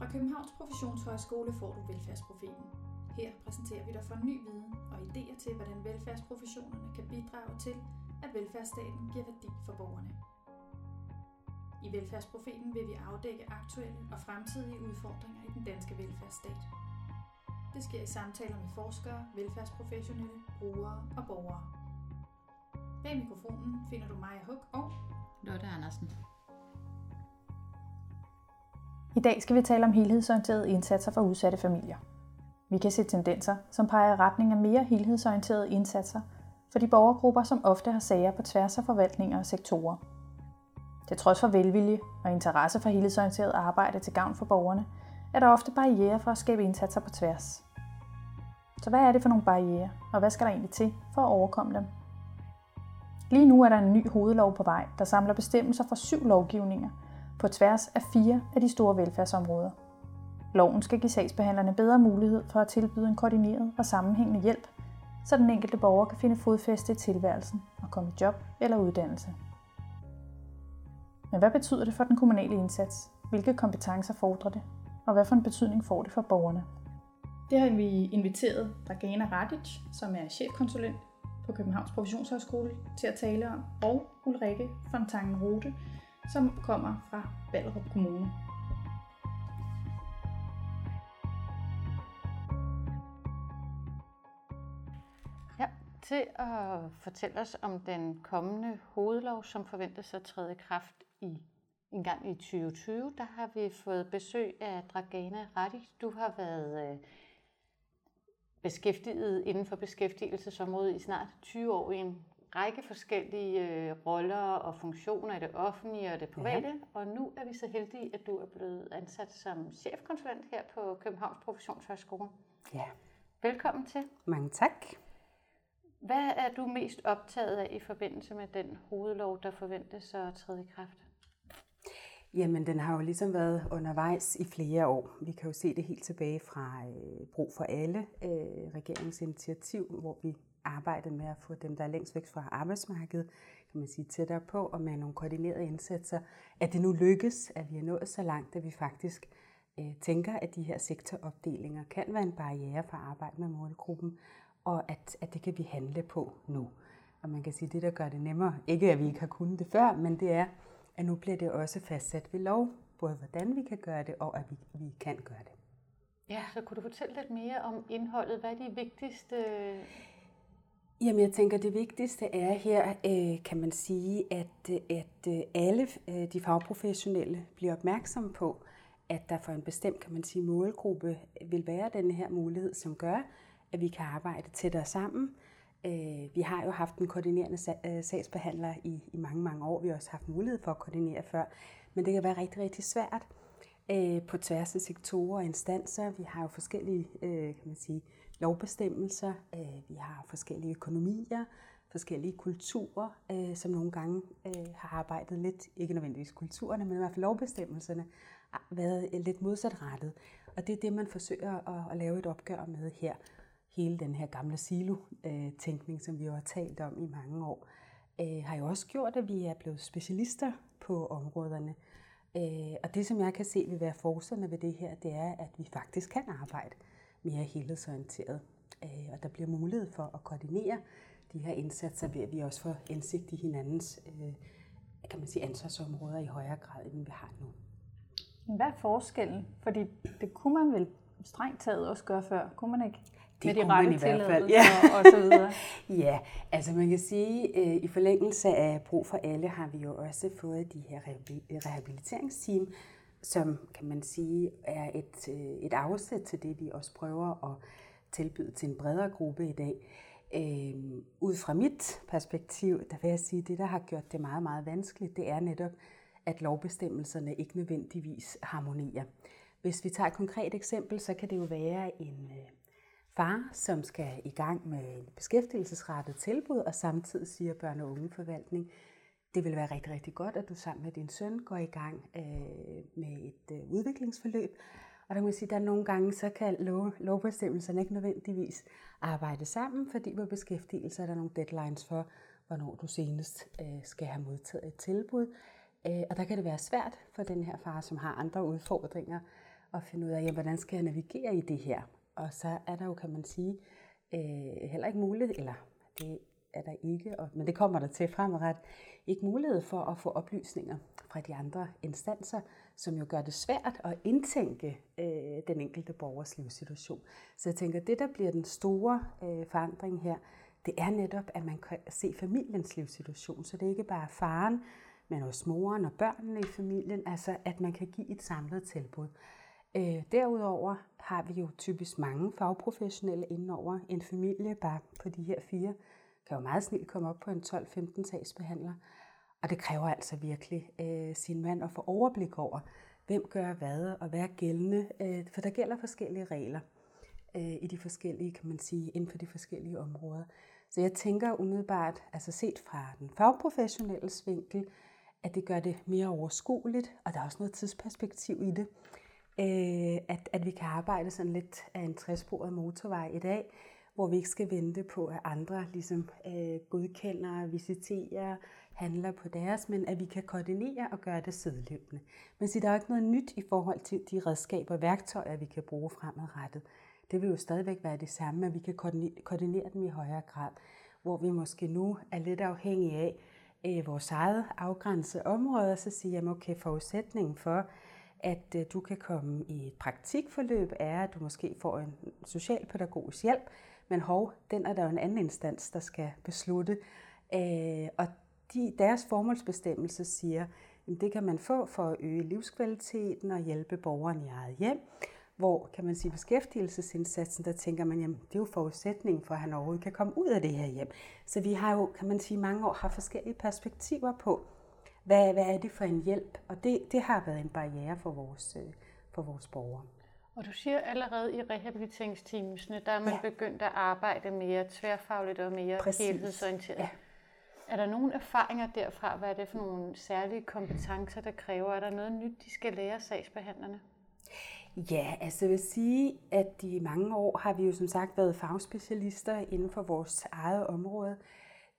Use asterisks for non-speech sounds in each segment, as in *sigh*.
Fra Københavns Professionshøjskole får du velfærdsprofilen. Her præsenterer vi dig for ny viden og idéer til, hvordan velfærdsprofessionerne kan bidrage til, at velfærdsstaten giver værdi for borgerne. I velfærdsprofilen vil vi afdække aktuelle og fremtidige udfordringer i den danske velfærdsstat. Det sker i samtaler med forskere, velfærdsprofessionelle, brugere og borgere. Bag mikrofonen finder du Maja Hug og Lotte Andersen. I dag skal vi tale om helhedsorienterede indsatser for udsatte familier. Vi kan se tendenser, som peger i retning af mere helhedsorienterede indsatser for de borgergrupper, som ofte har sager på tværs af forvaltninger og sektorer. Til trods for velvilje og interesse for helhedsorienteret arbejde til gavn for borgerne, er der ofte barriere for at skabe indsatser på tværs. Så hvad er det for nogle barriere, og hvad skal der egentlig til for at overkomme dem? Lige nu er der en ny hovedlov på vej, der samler bestemmelser fra syv lovgivninger på tværs af fire af de store velfærdsområder. Loven skal give sagsbehandlerne bedre mulighed for at tilbyde en koordineret og sammenhængende hjælp, så den enkelte borger kan finde fodfæste i tilværelsen og komme i job eller uddannelse. Men hvad betyder det for den kommunale indsats? Hvilke kompetencer fordrer det? Og hvad for en betydning får det for borgerne? Det har vi inviteret Dragana Radic, som er chefkonsulent på Københavns Professionshøjskole, til at tale om, og Ulrike Fontangen Rote, som kommer fra Ballerup Kommune. Ja, til at fortælle os om den kommende hovedlov, som forventes at træde i kraft i en gang i 2020, der har vi fået besøg af Dragana Radic. Du har været øh, beskæftiget inden for beskæftigelsesområdet i snart 20 år i en række forskellige øh, roller og funktioner i det offentlige og det private, ja. og nu er vi så heldige, at du er blevet ansat som chefkonsulent her på Københavns Professionshøjskole. Ja. Velkommen til. Mange tak. Hvad er du mest optaget af i forbindelse med den hovedlov, der forventes at træde i kraft? Jamen, den har jo ligesom været undervejs i flere år. Vi kan jo se det helt tilbage fra øh, Brug for Alle, øh, regeringsinitiativ, hvor vi arbejdet med at få dem, der er længst væk fra arbejdsmarkedet, kan man sige, tættere på, og med nogle koordinerede indsatser, at det nu lykkes, at vi er nået så langt, at vi faktisk øh, tænker, at de her sektoropdelinger kan være en barriere for at arbejde med målgruppen, og at, at det kan vi handle på nu. Og man kan sige, at det, der gør det nemmere, ikke at vi ikke har kunnet det før, men det er, at nu bliver det også fastsat ved lov, både hvordan vi kan gøre det, og at vi, vi kan gøre det. Ja, så kunne du fortælle lidt mere om indholdet? Hvad er de vigtigste Jamen, jeg tænker, det vigtigste er her, øh, kan man sige, at, at øh, alle øh, de fagprofessionelle bliver opmærksomme på, at der for en bestemt, kan man sige, målgruppe vil være den her mulighed, som gør, at vi kan arbejde tættere sammen. Vi har jo haft en koordinerende sagsbehandler i, i mange, mange år. Vi har også haft mulighed for at koordinere før, men det kan være rigtig, rigtig svært på tværs af sektorer og instanser. Vi har jo forskellige, kan man sige, lovbestemmelser, øh, vi har forskellige økonomier, forskellige kulturer, øh, som nogle gange øh, har arbejdet lidt, ikke nødvendigvis kulturerne, men i hvert fald lovbestemmelserne, har været øh, lidt modsatrettet. Og det er det, man forsøger at, at lave et opgør med her. Hele den her gamle silo-tænkning, øh, som vi jo har talt om i mange år, øh, har jo også gjort, at vi er blevet specialister på områderne. Og det, som jeg kan se vil være forserne ved det her, det er, at vi faktisk kan arbejde mere helhedsorienteret. Øh, og der bliver mulighed for at koordinere de her indsatser ved, at vi også får indsigt i hinandens øh, kan man sige, ansvarsområder i højere grad, end vi har nu. Hvad er forskellen? Fordi det kunne man vel strengt taget også gøre før, kunne man ikke? Det med de rette i hvert fald. Ja. Og, og så videre. *laughs* ja, altså man kan sige, øh, i forlængelse af brug for alle har vi jo også fået de her rehabiliteringsteam, som kan man sige er et, øh, et afsæt til det, vi også prøver at tilbyde til en bredere gruppe i dag. Øh, ud fra mit perspektiv, der vil jeg sige, at det, der har gjort det meget, meget vanskeligt, det er netop, at lovbestemmelserne ikke nødvendigvis harmonerer. Hvis vi tager et konkret eksempel, så kan det jo være en øh, far, som skal i gang med en beskæftigelsesrettet tilbud, og samtidig siger børne- og ungeforvaltning, det vil være rigtig, rigtig godt, at du sammen med din søn går i gang øh, med et øh, udviklingsforløb. Og der kan man sige, at der nogle gange, så kan lov, lovbestemmelserne ikke nødvendigvis arbejde sammen, fordi på beskæftigelse er der nogle deadlines for, hvornår du senest øh, skal have modtaget et tilbud. Øh, og der kan det være svært for den her far, som har andre udfordringer, at finde ud af, ja, hvordan skal jeg navigere i det her. Og så er der jo, kan man sige, øh, heller ikke mulighed, eller det er der ikke, og, men det kommer der til fremret, ikke mulighed for at få oplysninger fra de andre instanser, som jo gør det svært at indtænke øh, den enkelte borgers livssituation. Så jeg tænker, det, der bliver den store øh, forandring her, det er netop, at man kan se familiens livssituation. Så det er ikke bare faren, men også moren og børnene i familien, altså at man kan give et samlet tilbud. Øh, derudover har vi jo typisk mange fagprofessionelle indenover en familie, bare på de her fire, kan jo meget snilt komme op på en 12-15 sagsbehandler. Og det kræver altså virkelig øh, sin mand at få overblik over, hvem gør hvad og hvad er gældende, øh, for der gælder forskellige regler øh, i de forskellige, kan man sige, inden for de forskellige områder. Så jeg tænker umiddelbart, altså set fra den fagprofessionelle vinkel, at det gør det mere overskueligt, og der er også noget tidsperspektiv i det, øh, at, at vi kan arbejde sådan lidt af en træsporet motorvej i dag, hvor vi ikke skal vente på, at andre ligesom øh, godkender, visiterer, handler på deres, men at vi kan koordinere og gøre det sideløbende. Men så der er ikke noget nyt i forhold til de redskaber og værktøjer, vi kan bruge fremadrettet. Det vil jo stadigvæk være det samme, at vi kan koordinere dem i højere grad, hvor vi måske nu er lidt afhængige af øh, vores eget afgrænsede område, og så siger jeg, okay, forudsætningen for, at øh, du kan komme i et praktikforløb, er, at du måske får en socialpædagogisk hjælp, men hov, den er der jo en anden instans, der skal beslutte. Øh, og de, deres formålsbestemmelse siger, at det kan man få for at øge livskvaliteten og hjælpe borgeren i eget hjem. Hvor kan man sige beskæftigelsesindsatsen, der tænker man, jamen det er jo forudsætningen for, at han overhovedet kan komme ud af det her hjem. Så vi har jo, kan man sige, mange år har forskellige perspektiver på, hvad, hvad er det for en hjælp? Og det, det har været en barriere for vores, øh, for vores borgere. Og du siger allerede i rehabiliteringsteamsene, der er man ja. begyndt at arbejde mere tværfagligt og mere Præcis. helhedsorienteret. Ja. Er der nogle erfaringer derfra? Hvad er det for nogle særlige kompetencer, der kræver? Er der noget nyt, de skal lære sagsbehandlerne? Ja, altså jeg vil sige, at i mange år har vi jo som sagt været fagspecialister inden for vores eget område.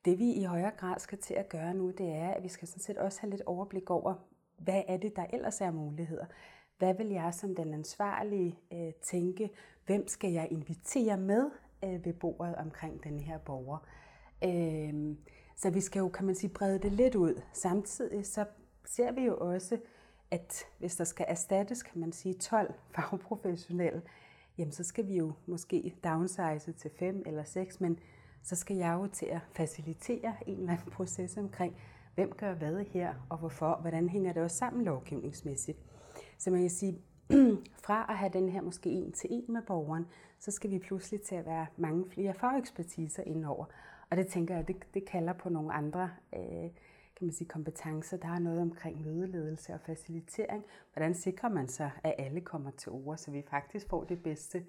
Det vi i højere grad skal til at gøre nu, det er, at vi skal sådan set også have lidt overblik over, hvad er det, der ellers er muligheder. Hvad vil jeg som den ansvarlige øh, tænke? Hvem skal jeg invitere med øh, ved bordet omkring den her borger? Øh, så vi skal jo, kan man sige, brede det lidt ud. Samtidig så ser vi jo også, at hvis der skal erstattes, kan man sige, 12 *laughs* fagprofessionelle, jamen så skal vi jo måske downsize til 5 eller 6, men så skal jeg jo til at facilitere en eller anden proces omkring, hvem gør hvad her, og hvorfor, hvordan hænger det også sammen lovgivningsmæssigt. Så man kan sige, *clears throat* fra at have den her måske en til en med borgeren, så skal vi pludselig til at være mange flere fagekspertiser indover. Og det tænker jeg, det, det kalder på nogle andre øh, kan man sige, kompetencer. Der er noget omkring mødeledelse og facilitering. Hvordan sikrer man sig, at alle kommer til ord, så vi faktisk får det bedste,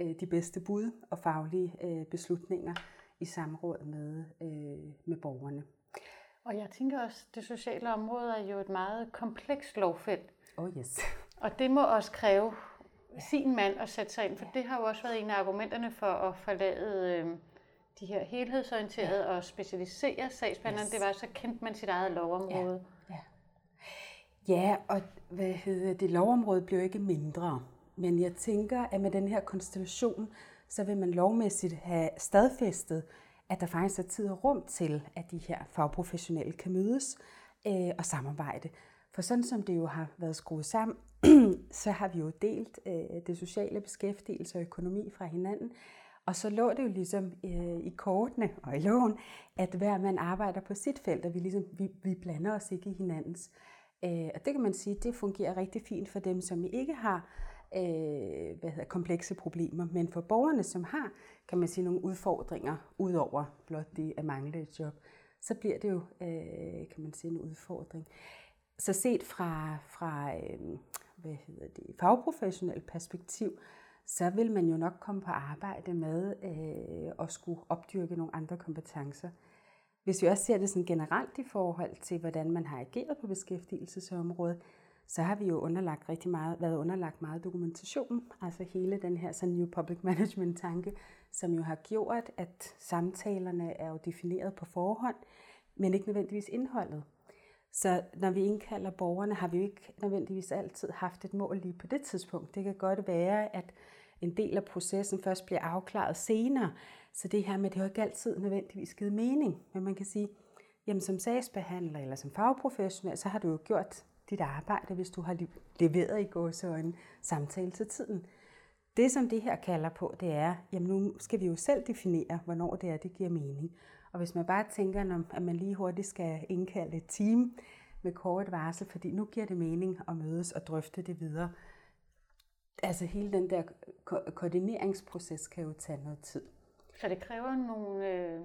øh, de bedste bud og faglige øh, beslutninger i samråd med, øh, med borgerne. Og jeg tænker også, at det sociale område er jo et meget komplekst lovfelt. Oh yes. *laughs* Og det må også kræve sin mand at sætte sig ind, for det har jo også været en af argumenterne for at forlade øh, de her helhedsorienterede ja. og specialisere sagsbehandlerne. Yes. Det var, så kendte man sit eget lovområde. Ja, ja. ja og hvad hedder det, lovområde blev ikke mindre. Men jeg tænker, at med den her konstellation, så vil man lovmæssigt have stadfæstet, at der faktisk er tid og rum til, at de her fagprofessionelle kan mødes øh, og samarbejde. For sådan som det jo har været skruet sammen, *clears throat* så har vi jo delt øh, det sociale beskæftigelse og økonomi fra hinanden. Og så lå det jo ligesom øh, i kortene og i loven, at hver mand arbejder på sit felt, og vi, ligesom, vi, vi blander os ikke i hinandens. Øh, og det kan man sige, det fungerer rigtig fint for dem, som ikke har øh, hvad hedder, komplekse problemer. Men for borgerne, som har, kan man sige, nogle udfordringer, udover blot det at mangle et job, så bliver det jo, øh, kan man sige, en udfordring. Så set fra, fra øh, hvad hedder det, fagprofessionelt perspektiv, så vil man jo nok komme på arbejde med øh, at skulle opdyrke nogle andre kompetencer. Hvis vi også ser det sådan generelt i forhold til, hvordan man har ageret på beskæftigelsesområdet, så har vi jo underlagt rigtig meget, været underlagt meget dokumentation, altså hele den her sådan New Public *laughs* Management tanke, som jo har gjort, at samtalerne er jo defineret på forhånd, men ikke nødvendigvis indholdet. Så når vi indkalder borgerne, har vi jo ikke nødvendigvis altid haft et mål lige på det tidspunkt. Det kan godt være, at en del af processen først bliver afklaret senere. Så det her med, det har ikke altid nødvendigvis givet mening. Men man kan sige, jamen som sagsbehandler eller som fagprofessionel, så har du jo gjort dit arbejde, hvis du har leveret i gåsøjne samtale til tiden. Det, som det her kalder på, det er, jamen nu skal vi jo selv definere, hvornår det er, det giver mening. Og hvis man bare tænker, at man lige hurtigt skal indkalde et team med kort varsel, fordi nu giver det mening at mødes og drøfte det videre. Altså hele den der ko- koordineringsproces kan jo tage noget tid. Så det kræver nogle øh,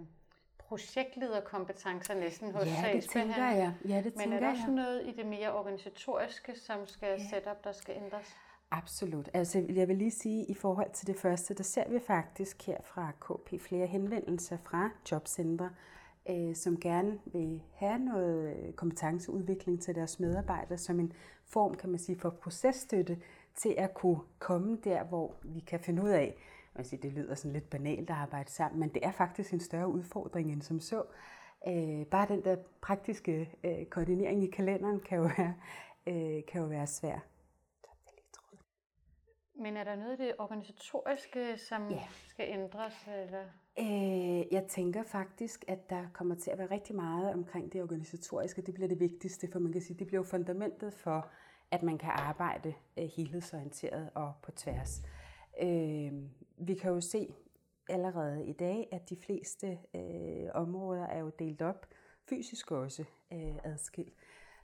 projektlederkompetencer næsten hos ja, det tænker jeg. Ja, det Men er der også noget i det mere organisatoriske, som skal ja. setup, der skal ændres? Absolut. Altså, jeg vil lige sige, i forhold til det første, der ser vi faktisk her fra KP flere henvendelser fra jobcentre, øh, som gerne vil have noget øh, kompetenceudvikling til deres medarbejdere som en form, kan man sige, for processtøtte til at kunne komme der, hvor vi kan finde ud af, man siger, det lyder sådan lidt banalt at arbejde sammen, men det er faktisk en større udfordring end som så. Øh, bare den der praktiske øh, koordinering i kalenderen kan jo være, øh, kan jo være svær. Men er der noget af det organisatoriske, som ja. skal ændres? Eller? Øh, jeg tænker faktisk, at der kommer til at være rigtig meget omkring det organisatoriske. Det bliver det vigtigste, for man kan sige, det bliver fundamentet for, at man kan arbejde øh, helhedsorienteret og på tværs. Øh, vi kan jo se allerede i dag, at de fleste øh, områder er jo delt op, fysisk også øh, adskilt.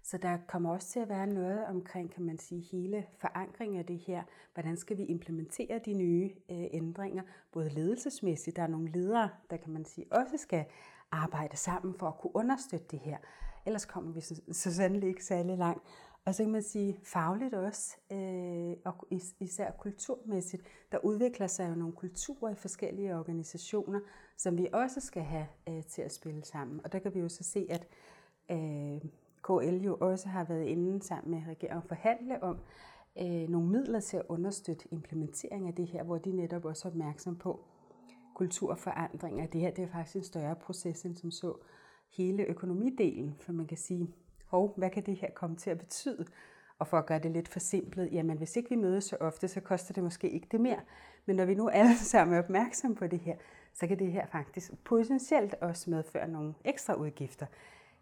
Så der kommer også til at være noget omkring, kan man sige, hele forankringen af det her. Hvordan skal vi implementere de nye øh, ændringer, både ledelsesmæssigt, der er nogle ledere, der kan man sige også skal arbejde sammen for at kunne understøtte det her. Ellers kommer vi så, så sandelig ikke særlig langt. Og så kan man sige fagligt også, øh, og især kulturmæssigt, der udvikler sig jo nogle kulturer i forskellige organisationer, som vi også skal have øh, til at spille sammen. Og der kan vi jo så se, at øh, KL jo også har været inde sammen med regeringen og forhandle om øh, nogle midler til at understøtte implementering af det her, hvor de netop også er opmærksom på kulturforandringer. Det her det er faktisk en større proces end som så hele økonomidelen, for man kan sige, hov, hvad kan det her komme til at betyde? Og for at gøre det lidt forsimplet, jamen hvis ikke vi mødes så ofte, så koster det måske ikke det mere. Men når vi nu alle *laughs* sammen er opmærksom på det her, så kan det her faktisk potentielt også medføre nogle ekstra udgifter.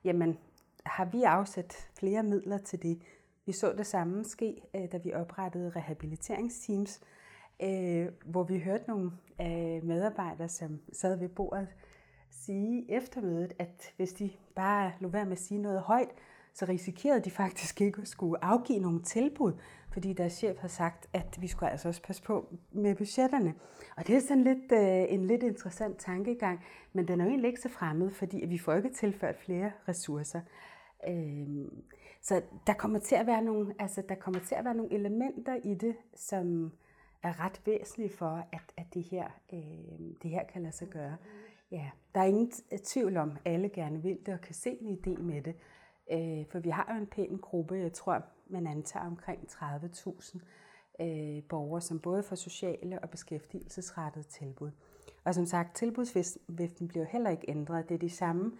Jamen, har vi afsat flere midler til det. Vi så det samme ske, øh, da vi oprettede rehabiliteringsteams, øh, hvor vi hørte nogle øh, medarbejdere, som sad ved bordet, sige efter mødet, at hvis de bare lå være med at sige noget højt, så risikerede de faktisk ikke at skulle afgive nogle tilbud, fordi deres chef har sagt, at vi skulle altså også passe på med budgetterne. Og det er sådan lidt, øh, en lidt interessant tankegang, men den er jo egentlig ikke så fremmed, fordi vi får ikke tilført flere ressourcer. Øh, så der kommer til at være nogle, altså der kommer til at være nogle elementer i det, som er ret væsentlige for, at, at det, her, øh, det her kan lade sig gøre. Ja, der er ingen tvivl om, at alle gerne vil det og kan se en idé med det. Øh, for vi har jo en pæn gruppe, jeg tror, man antager omkring 30.000 øh, borgere, som både får sociale og beskæftigelsesrettede tilbud. Og som sagt, tilbudsviften bliver heller ikke ændret. Det er de samme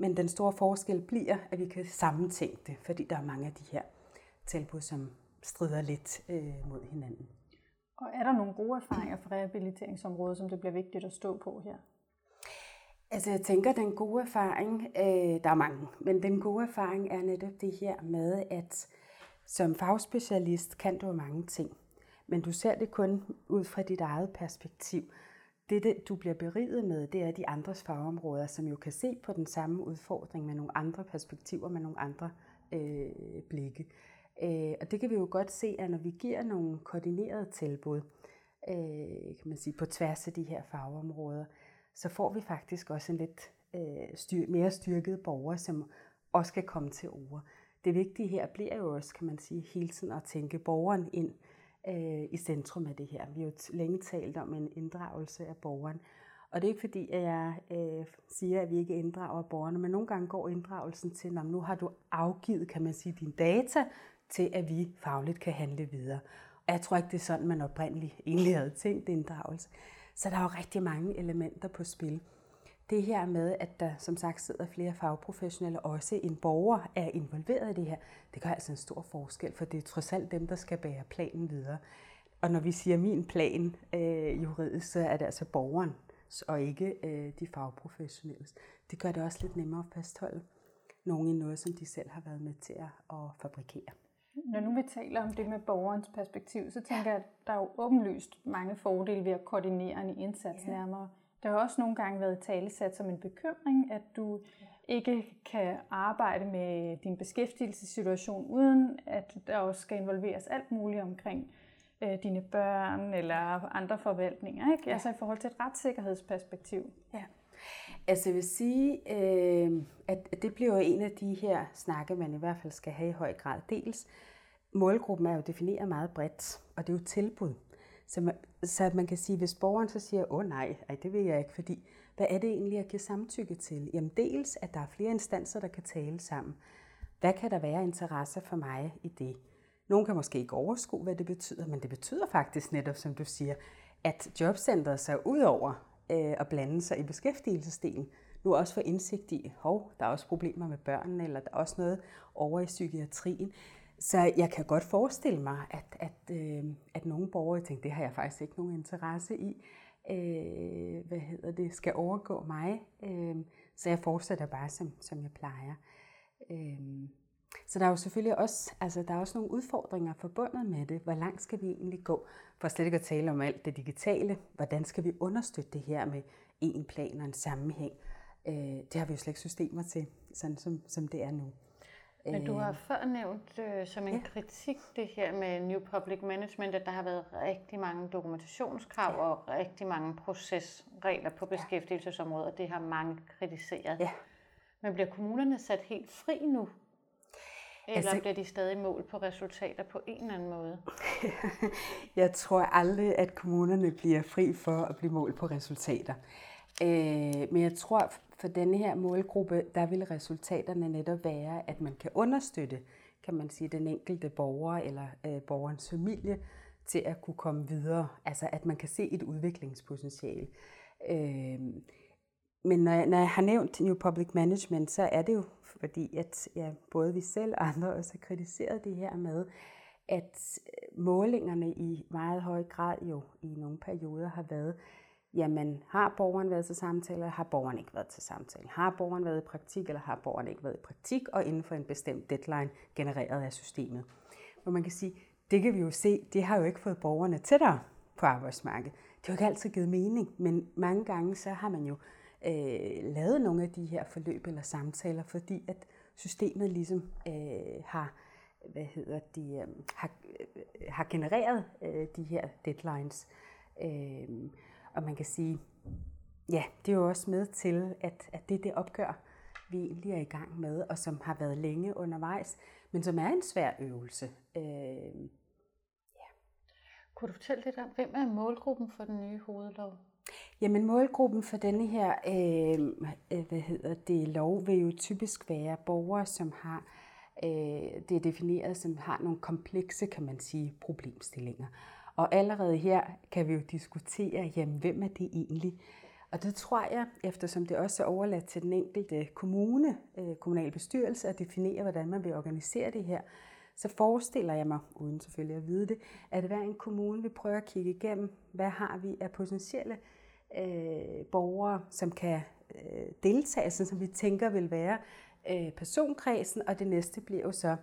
men den store forskel bliver, at vi kan sammentænke det, fordi der er mange af de her tilbud, som strider lidt øh, mod hinanden. Og er der nogle gode erfaringer fra rehabiliteringsområdet, som det bliver vigtigt at stå på her? Altså jeg tænker, den gode erfaring, øh, der er mange, men den gode erfaring er netop det her med, at som fagspecialist kan du mange ting, men du ser det kun ud fra dit eget perspektiv det, det, du bliver beriget med, det er de andres fagområder, som jo kan se på den samme udfordring med nogle andre perspektiver, med nogle andre øh, blikke. Øh, og det kan vi jo godt se, at når vi giver nogle koordinerede tilbud, øh, kan man sige, på tværs af de her fagområder, så får vi faktisk også en lidt øh, styr, mere styrket borger, som også kan komme til ord. Det vigtige her bliver jo også, kan man sige, hele tiden at tænke borgeren ind øh, i centrum af det her. Vi har jo længe talt om en inddragelse af borgeren. Og det er ikke fordi, at jeg øh, siger, at vi ikke inddrager borgerne, men nogle gange går inddragelsen til, at nu har du afgivet, kan man sige, dine data til, at vi fagligt kan handle videre. Og jeg tror ikke, det er sådan, man oprindeligt egentlig havde tænkt inddragelse. Så der er jo rigtig mange elementer på spil det her med, at der som sagt sidder flere fagprofessionelle, og også en borger er involveret i det her, det gør altså en stor forskel, for det er trods alt dem, der skal bære planen videre. Og når vi siger min plan øh, juridisk, så er det altså borgeren, og ikke øh, de fagprofessionelle. Det gør det også lidt nemmere at fastholde nogen i noget, som de selv har været med til at fabrikere. Når nu vi taler om det med borgerens perspektiv, så tænker jeg, at der er jo åbenlyst mange fordele ved at koordinere en indsats ja. nærmere. Der har også nogle gange været talesat som en bekymring, at du ikke kan arbejde med din beskæftigelsessituation, uden at der også skal involveres alt muligt omkring øh, dine børn eller andre forvaltninger, ikke? Ja. altså i forhold til et retssikkerhedsperspektiv. Ja. Altså jeg vil sige, øh, at det bliver en af de her snakke, man i hvert fald skal have i høj grad. Dels, målgruppen er jo defineret meget bredt, og det er jo tilbud. Så man, så man kan sige, hvis borgeren så siger, åh nej, ej, det vil jeg ikke, fordi hvad er det egentlig, jeg giver samtykke til? Jamen dels, at der er flere instanser, der kan tale sammen. Hvad kan der være interesser for mig i det? Nogle kan måske ikke overskue, hvad det betyder, men det betyder faktisk netop, som du siger, at jobcentret sig ud over øh, at blande sig i beskæftigelsesdelen, nu også får indsigt i, hov, der er også problemer med børnene, eller der er også noget over i psykiatrien. Så jeg kan godt forestille mig, at, at, øh, at nogle borgere tænker, det har jeg faktisk ikke nogen interesse i, øh, hvad hedder det, skal overgå mig. Øh, så jeg fortsætter bare, som, som jeg plejer. Øh, så der er jo selvfølgelig også, altså der er også nogle udfordringer forbundet med det. Hvor langt skal vi egentlig gå? For slet ikke at tale om alt det digitale. Hvordan skal vi understøtte det her med en plan og en sammenhæng? Øh, det har vi jo slet ikke systemer til, sådan som, som det er nu. Men du har øh, før nævnt øh, som en ja. kritik det her med New Public Management, at der har været rigtig mange dokumentationskrav ja. og rigtig mange procesregler på beskæftigelsesområdet, og det har mange kritiseret. Ja. Men bliver kommunerne sat helt fri nu eller altså, bliver de stadig mål på resultater på en eller anden måde? *laughs* jeg tror aldrig, at kommunerne bliver fri for at blive mål på resultater. Øh, men jeg tror, for denne her målgruppe, der vil resultaterne netop være, at man kan understøtte, kan man sige, den enkelte borger eller øh, borgerens familie til at kunne komme videre. Altså at man kan se et udviklingspotentiale. Øh, men når jeg, når jeg har nævnt New Public Management, så er det jo fordi, at ja, både vi selv og andre også har kritiseret det her med, at øh, målingerne i meget høj grad jo i nogle perioder har været, jamen har borgeren været til samtale, eller har borgeren ikke været til samtale? Har borgeren været i praktik, eller har borgeren ikke været i praktik, og inden for en bestemt deadline genereret af systemet? Hvor man kan sige, det kan vi jo se, det har jo ikke fået borgerne tættere på arbejdsmarkedet. Det har jo ikke altid givet mening, men mange gange så har man jo øh, lavet nogle af de her forløb eller samtaler, fordi at systemet ligesom øh, har, hvad hedder de, øh, har, øh, har genereret øh, de her deadlines. Øh, og man kan sige, ja, det er jo også med til, at, at det det opgør, vi egentlig er i gang med, og som har været længe undervejs, men som er en svær øvelse. Øh, ja. Kunne du fortælle lidt om, hvem er målgruppen for den nye hovedlov? Jamen målgruppen for denne her øh, øh, hvad hedder det, lov vil jo typisk være borgere, som har øh, det er defineret som har nogle komplekse, kan man sige, problemstillinger. Og allerede her kan vi jo diskutere, jamen hvem er det egentlig? Og det tror jeg, eftersom det også er overladt til den enkelte kommune, øh, kommunalbestyrelse kommunal bestyrelse, at definere, hvordan man vil organisere det her, så forestiller jeg mig, uden selvfølgelig at vide det, at hver en kommune vil prøve at kigge igennem, hvad har vi af potentielle øh, borgere, som kan øh, deltage, sådan som vi tænker vil være øh, personkredsen, og det næste bliver jo så,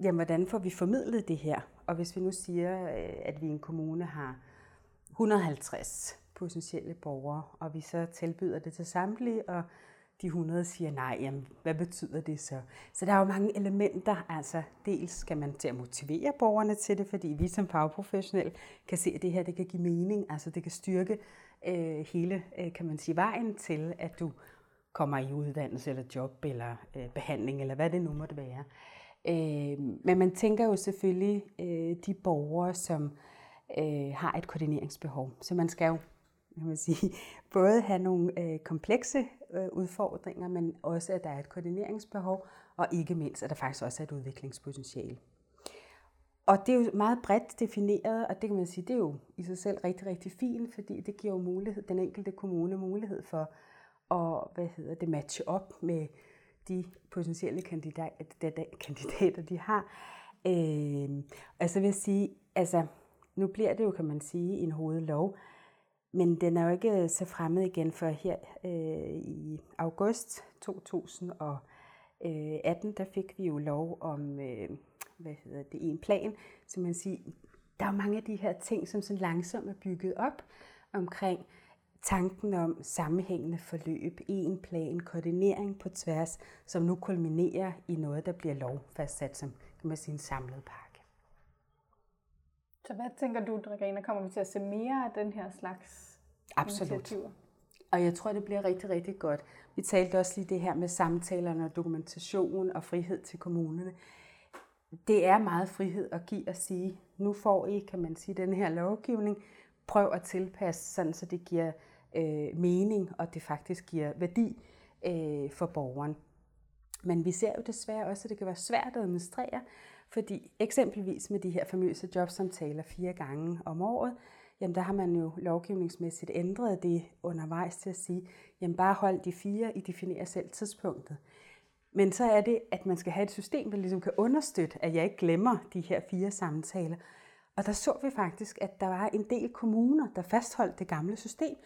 jamen, hvordan får vi formidlet det her? Og hvis vi nu siger, øh, at vi i en kommune har 150 potentielle borgere, og vi så tilbyder det til samtlige, og de 100 siger nej, jamen, hvad betyder det så? Så der er jo mange elementer. Altså, dels skal man til at motivere borgerne til det, fordi vi som fagprofessionelle kan se, at det her det kan give mening. Altså, det kan styrke øh, hele, øh, kan man sige, vejen til, at du kommer i uddannelse eller job eller øh, behandling, eller hvad det nu måtte være. Øh, men man tænker jo selvfølgelig øh, de borgere, som øh, har et koordineringsbehov. Så man skal jo kan man sige, *laughs* både have nogle øh, komplekse øh, udfordringer, men også at der er et koordineringsbehov, og ikke mindst, at der faktisk også er et udviklingspotentiale. Og det er jo meget bredt defineret, og det kan man sige, det er jo i sig selv rigtig, rigtig fint, fordi det giver jo mulighed, den enkelte kommune mulighed for og hvad hedder det, matche op med de potentielle kandidater, kandidater de har. Øh, og så vil jeg sige, altså nu bliver det jo, kan man sige, en hovedlov, men den er jo ikke så fremmed igen for her øh, i august 2018, øh, der fik vi jo lov om, øh, hvad hedder det, en plan, som man siger, der er jo mange af de her ting, som sådan langsomt er bygget op omkring tanken om sammenhængende forløb, en plan, koordinering på tværs, som nu kulminerer i noget, der bliver lovfastsat som kan man sige, en samlet pakke. Så hvad tænker du, Dragana, kommer vi til at se mere af den her slags Absolut. initiativer? Og jeg tror, det bliver rigtig, rigtig godt. Vi talte også lige det her med samtalerne og dokumentation og frihed til kommunerne. Det er meget frihed at give og sige, nu får I, kan man sige, den her lovgivning. Prøv at tilpasse, sådan så det giver øh, mening, og det faktisk giver værdi øh, for borgeren. Men vi ser jo desværre også, at det kan være svært at administrere, fordi eksempelvis med de her famøse jobsamtaler fire gange om året, jamen der har man jo lovgivningsmæssigt ændret det undervejs til at sige, jamen bare hold de fire, I definerer selv tidspunktet. Men så er det, at man skal have et system, der ligesom kan understøtte, at jeg ikke glemmer de her fire samtaler. Og der så vi faktisk, at der var en del kommuner, der fastholdt det gamle system,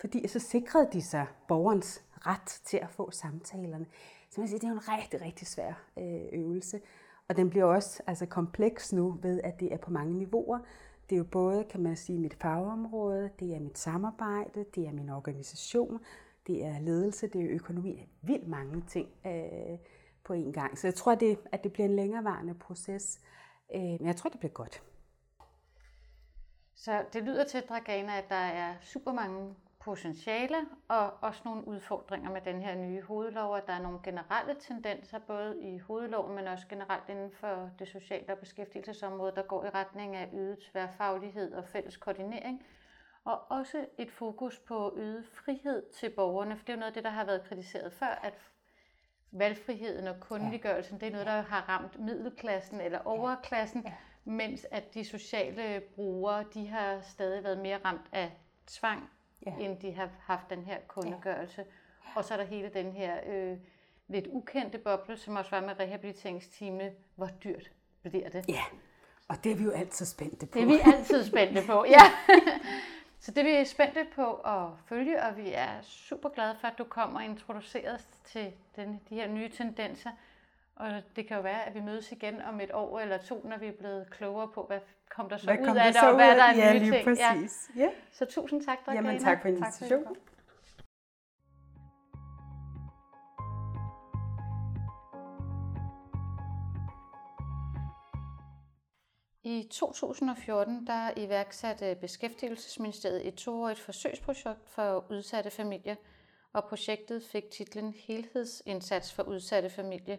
fordi så sikrede de sig borgerens ret til at få samtalerne. Så man siger, det er jo en rigtig, rigtig svær øh, øvelse. Og den bliver også altså, kompleks nu ved, at det er på mange niveauer. Det er jo både, kan man sige, mit fagområde, det er mit samarbejde, det er min organisation, det er ledelse, det er økonomi, vildt mange ting øh, på én gang. Så jeg tror, det, at det bliver en længerevarende proces, øh, men jeg tror, det bliver godt. Så det lyder til, Dragana, at der er super mange potentiale og også nogle udfordringer med den her nye hovedlov, at der er nogle generelle tendenser, både i hovedloven, men også generelt inden for det sociale og beskæftigelsesområde, der går i retning af øget tværfaglighed og fælles koordinering, og også et fokus på øget frihed til borgerne, for det er jo noget af det, der har været kritiseret før, at valgfriheden og kundeliggørelsen, det er noget, der har ramt middelklassen eller overklassen, mens at de sociale brugere, de har stadig været mere ramt af tvang ja. end de har haft den her kundegørelse. Ja. Og så er der hele den her øh, lidt ukendte boble, som også var med rehabiliteringsteamene. Hvor dyrt bliver det? Ja, og det er vi jo altid spændte på. Det er vi altid spændte på, *laughs* ja. så det er vi spændte på at følge, og vi er super glade for, at du kommer og introducerer os til den, de her nye tendenser. Og det kan jo være, at vi mødes igen om et år eller to, når vi er blevet klogere på, hvad kom der så hvad ud af det, og hvad der er ja, nye ting. Præcis. Ja. Ja. Så tusind tak, Dragana. Jamen tak for invitationen. I 2014 der iværksatte Beskæftigelsesministeriet et toårigt forsøgsprojekt for udsatte familier, og projektet fik titlen Helhedsindsats for udsatte familier,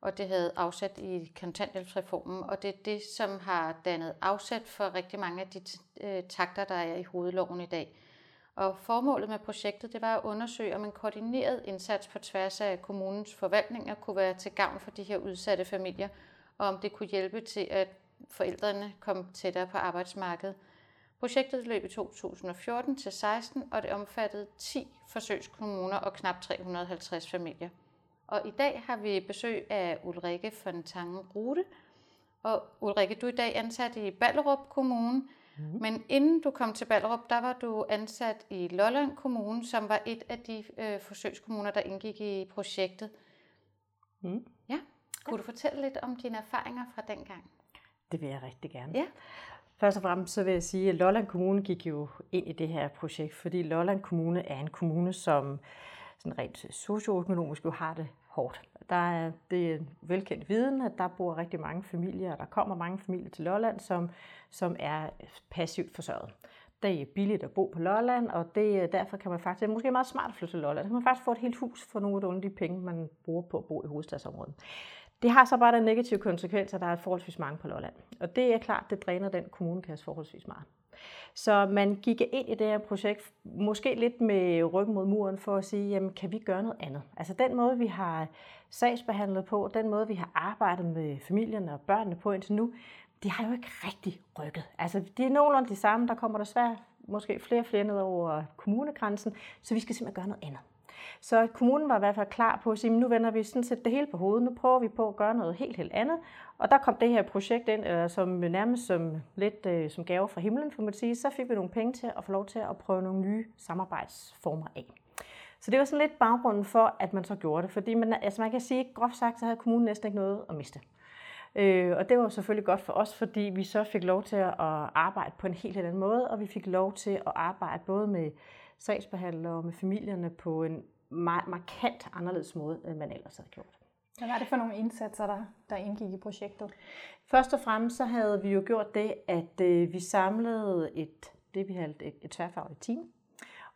og det havde afsat i kontanthjælpsreformen, og det er det, som har dannet afsat for rigtig mange af de øh, takter, der er i hovedloven i dag. Og formålet med projektet det var at undersøge, om en koordineret indsats på tværs af kommunens forvaltninger kunne være til gavn for de her udsatte familier, og om det kunne hjælpe til, at forældrene kom tættere på arbejdsmarkedet. Projektet løb i 2014 til 16, og det omfattede 10 forsøgskommuner og knap 350 familier. Og i dag har vi besøg af Ulrike Fontange Rute. Og Ulrike, du er i dag ansat i Ballerup Kommune, mm. men inden du kom til Ballerup, der var du ansat i Lolland Kommune, som var et af de øh, forsøgskommuner, der indgik i projektet. Mm. Ja, kunne du fortælle lidt om dine erfaringer fra dengang? Det vil jeg rigtig gerne. Ja. Først og fremmest så vil jeg sige, at Lolland Kommune gik jo ind i det her projekt, fordi Lolland Kommune er en kommune, som sådan rent øh, socioøkonomisk jo har det hårdt. Der er, det er velkendt viden, at der bor rigtig mange familier, og der kommer mange familier til Lolland, som, som er øh, passivt forsørget. Det er billigt at bo på Lolland, og det, øh, derfor kan man faktisk, det er måske meget smart at flytte til Lolland. Så kan man faktisk få et helt hus for nogle af de penge, man bruger på at bo i hovedstadsområdet. Det har så bare den negative konsekvens, at der er forholdsvis mange på Lolland. Og det er klart, det dræner den kommunekasse forholdsvis meget. Så man gik ind i det her projekt, måske lidt med ryggen mod muren, for at sige, jamen kan vi gøre noget andet? Altså den måde, vi har sagsbehandlet på, den måde, vi har arbejdet med familierne og børnene på indtil nu, de har jo ikke rigtig rykket. Altså det er nogenlunde de samme, der kommer desværre måske flere og flere ned over kommunegrænsen, så vi skal simpelthen gøre noget andet. Så kommunen var i hvert fald klar på at sige, nu vender vi sådan set det hele på hovedet, nu prøver vi på at gøre noget helt, helt andet. Og der kom det her projekt ind, eller som nærmest som lidt øh, som gave fra himlen, for man sige. Så fik vi nogle penge til at få lov til at prøve nogle nye samarbejdsformer af. Så det var sådan lidt baggrunden for, at man så gjorde det. Fordi man, altså man kan sige, groft sagt, så havde kommunen næsten ikke noget at miste. Øh, og det var selvfølgelig godt for os, fordi vi så fik lov til at arbejde på en helt anden måde, og vi fik lov til at arbejde både med sagsbehandlere og med familierne på en meget markant anderledes måde, end man ellers havde gjort. Hvad var det for nogle indsatser, der, der indgik i projektet? Først og fremmest så havde vi jo gjort det, at øh, vi samlede et, det vi kaldte et, et tværfagligt team,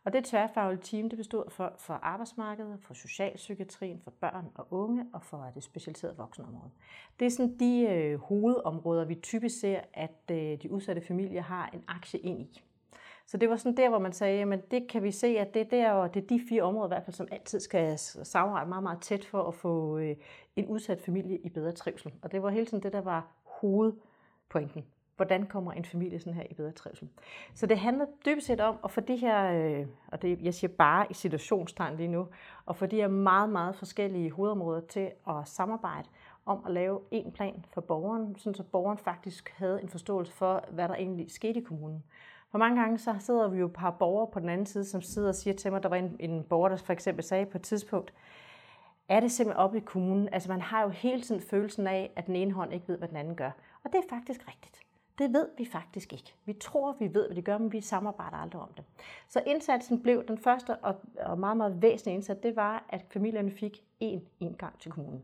og det tværfaglige team det bestod for, for arbejdsmarkedet, for socialpsykiatrien, for børn og unge og for det specialiserede voksenområde. Det er sådan de øh, hovedområder, vi typisk ser, at øh, de udsatte familier har en aktie ind i. Så det var sådan der, hvor man sagde, at det kan vi se, at det, der, og det er de fire områder i hvert fald, som altid skal samarbejde meget, meget tæt for at få øh, en udsat familie i bedre trivsel. Og det var hele tiden det, der var hovedpointen hvordan kommer en familie sådan her i bedre trivsel. Så det handler dybest set om at få de her, øh, og det, jeg siger bare i situationstegn lige nu, at få de her meget, meget forskellige hovedområder til at samarbejde om at lave en plan for borgeren, sådan så borgeren faktisk havde en forståelse for, hvad der egentlig skete i kommunen. For mange gange så sidder vi jo et par borgere på den anden side, som sidder og siger til mig, der var en, en borger, der for eksempel sagde på et tidspunkt, er det simpelthen op i kommunen? Altså man har jo hele tiden følelsen af, at den ene hånd ikke ved, hvad den anden gør. Og det er faktisk rigtigt. Det ved vi faktisk ikke. Vi tror, vi ved, hvad de gør, men vi samarbejder aldrig om det. Så indsatsen blev den første og meget, meget væsentlige indsats, det var, at familierne fik én indgang til kommunen.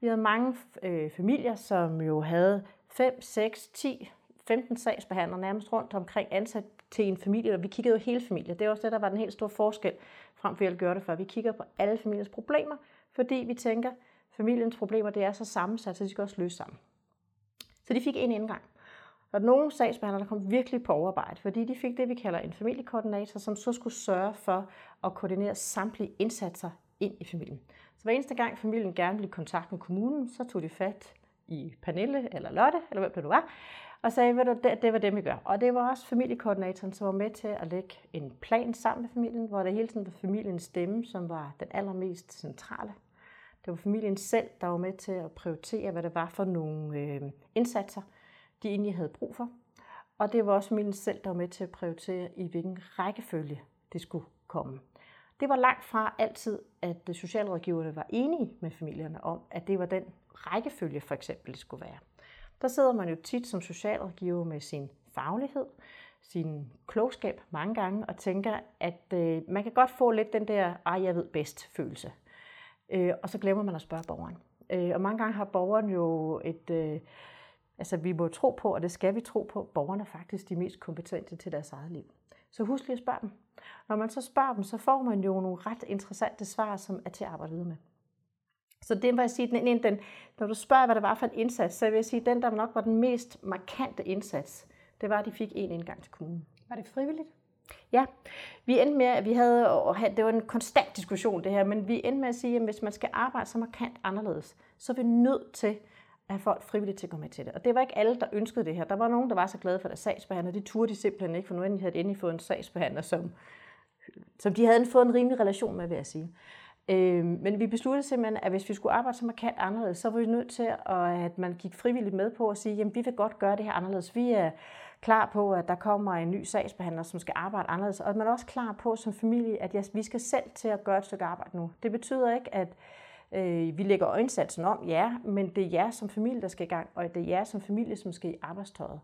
Vi havde mange øh, familier, som jo havde 5, 6, 10, 15 sagsbehandlere nærmest rundt omkring ansat til en familie, og vi kiggede jo hele familien. Det er også det, der var den helt store forskel frem for at gøre det før. Vi kigger på alle familiens problemer, fordi vi tænker, familiens problemer det er så sammensat, så de skal også løse sammen. Så de fik en indgang. Og nogle sagsbehandlere kom virkelig på overarbejde, fordi de fik det, vi kalder en familiekoordinator, som så skulle sørge for at koordinere samtlige indsatser ind i familien. Så hver eneste gang familien gerne ville i kontakt med kommunen, så tog de fat i Pernille eller Lotte, eller hvem det nu var, og sagde, at det, det var det, vi gør. Og det var også familiekoordinatoren, som var med til at lægge en plan sammen med familien, hvor det hele tiden var familiens stemme, som var den allermest centrale. Det var familien selv, der var med til at prioritere, hvad det var for nogle øh, indsatser, de egentlig havde brug for. Og det var også familien selv, der var med til at prioritere, i hvilken rækkefølge det skulle komme. Det var langt fra altid, at socialrådgiverne var enige med familierne om, at det var den rækkefølge for eksempel, det skulle være. Der sidder man jo tit som socialrådgiver med sin faglighed, sin klogskab mange gange, og tænker, at øh, man kan godt få lidt den der, ej, jeg ved bedst følelse. Øh, og så glemmer man at spørge borgeren. Øh, og mange gange har borgeren jo et, øh, Altså vi må tro på, og det skal vi tro på, borgerne er faktisk de mest kompetente til deres eget liv. Så husk lige at spørge dem. Når man så spørger dem, så får man jo nogle ret interessante svar, som er til at arbejde videre med. Så det vil jeg sige, den, den, når du spørger, hvad det var for en indsats, så vil jeg sige, at den, der nok var den mest markante indsats, det var, at de fik en indgang til kommunen. Var det frivilligt? Ja, vi endte med, at vi havde, og det var en konstant diskussion det her, men vi endte med at sige, at hvis man skal arbejde så markant anderledes, så er vi nødt til at have folk frivilligt til at gå med til det. Og det var ikke alle, der ønskede det her. Der var nogen, der var så glade for deres sagsbehandler. Det turde de simpelthen ikke, for nu havde de endelig fået en sagsbehandler, som, som de havde fået en rimelig relation med, vil jeg sige. Øh, men vi besluttede simpelthen, at hvis vi skulle arbejde så markant anderledes, så var vi nødt til, at at man gik frivilligt med på at sige, jamen vi vil godt gøre det her anderledes. Vi er klar på, at der kommer en ny sagsbehandler, som skal arbejde anderledes. Og man er også klar på som familie, at ja, vi skal selv til at gøre et stykke arbejde nu. Det betyder ikke, at Øh, vi lægger øjensatsen om, ja, men det er jer som familie, der skal i gang, og det er jer som familie, som skal i arbejdstøjet.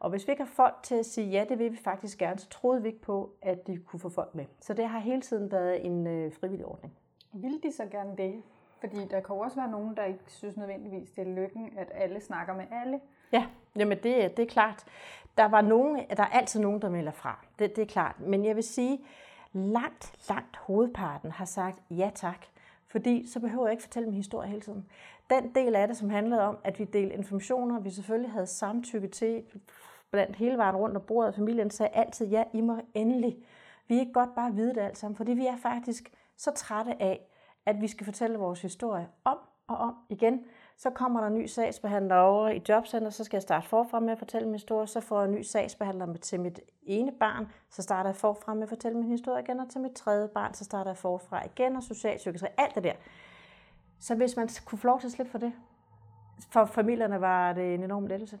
Og hvis vi ikke har folk til at sige, ja, det vil vi faktisk gerne, så troede vi ikke på, at de kunne få folk med. Så det har hele tiden været en øh, frivillig ordning. Vil de så gerne det? Fordi der kan også være nogen, der ikke synes nødvendigvis, det er lykken, at alle snakker med alle. Ja, jamen det, det er klart. Der, var nogen, der er altid nogen, der melder fra. Det, det er klart. Men jeg vil sige, langt, langt hovedparten har sagt ja tak. Fordi så behøver jeg ikke fortælle min historie hele tiden. Den del af det, som handlede om, at vi delte informationer, vi selvfølgelig havde samtykke til blandt hele vejen rundt og bordet, familien sagde altid, ja, I må endelig. Vi er ikke godt bare vide det alt sammen, fordi vi er faktisk så trætte af, at vi skal fortælle vores historie om og om igen. Så kommer der en ny sagsbehandler over i jobcenter, så skal jeg starte forfra med at fortælle min historie. Så får jeg en ny sagsbehandler til mit ene barn, så starter jeg forfra med at fortælle min historie igen. Og til mit tredje barn, så starter jeg forfra igen, og socialpsykiatri, alt det der. Så hvis man kunne få lov til at slippe for det, for familierne var det en enorm lettelse.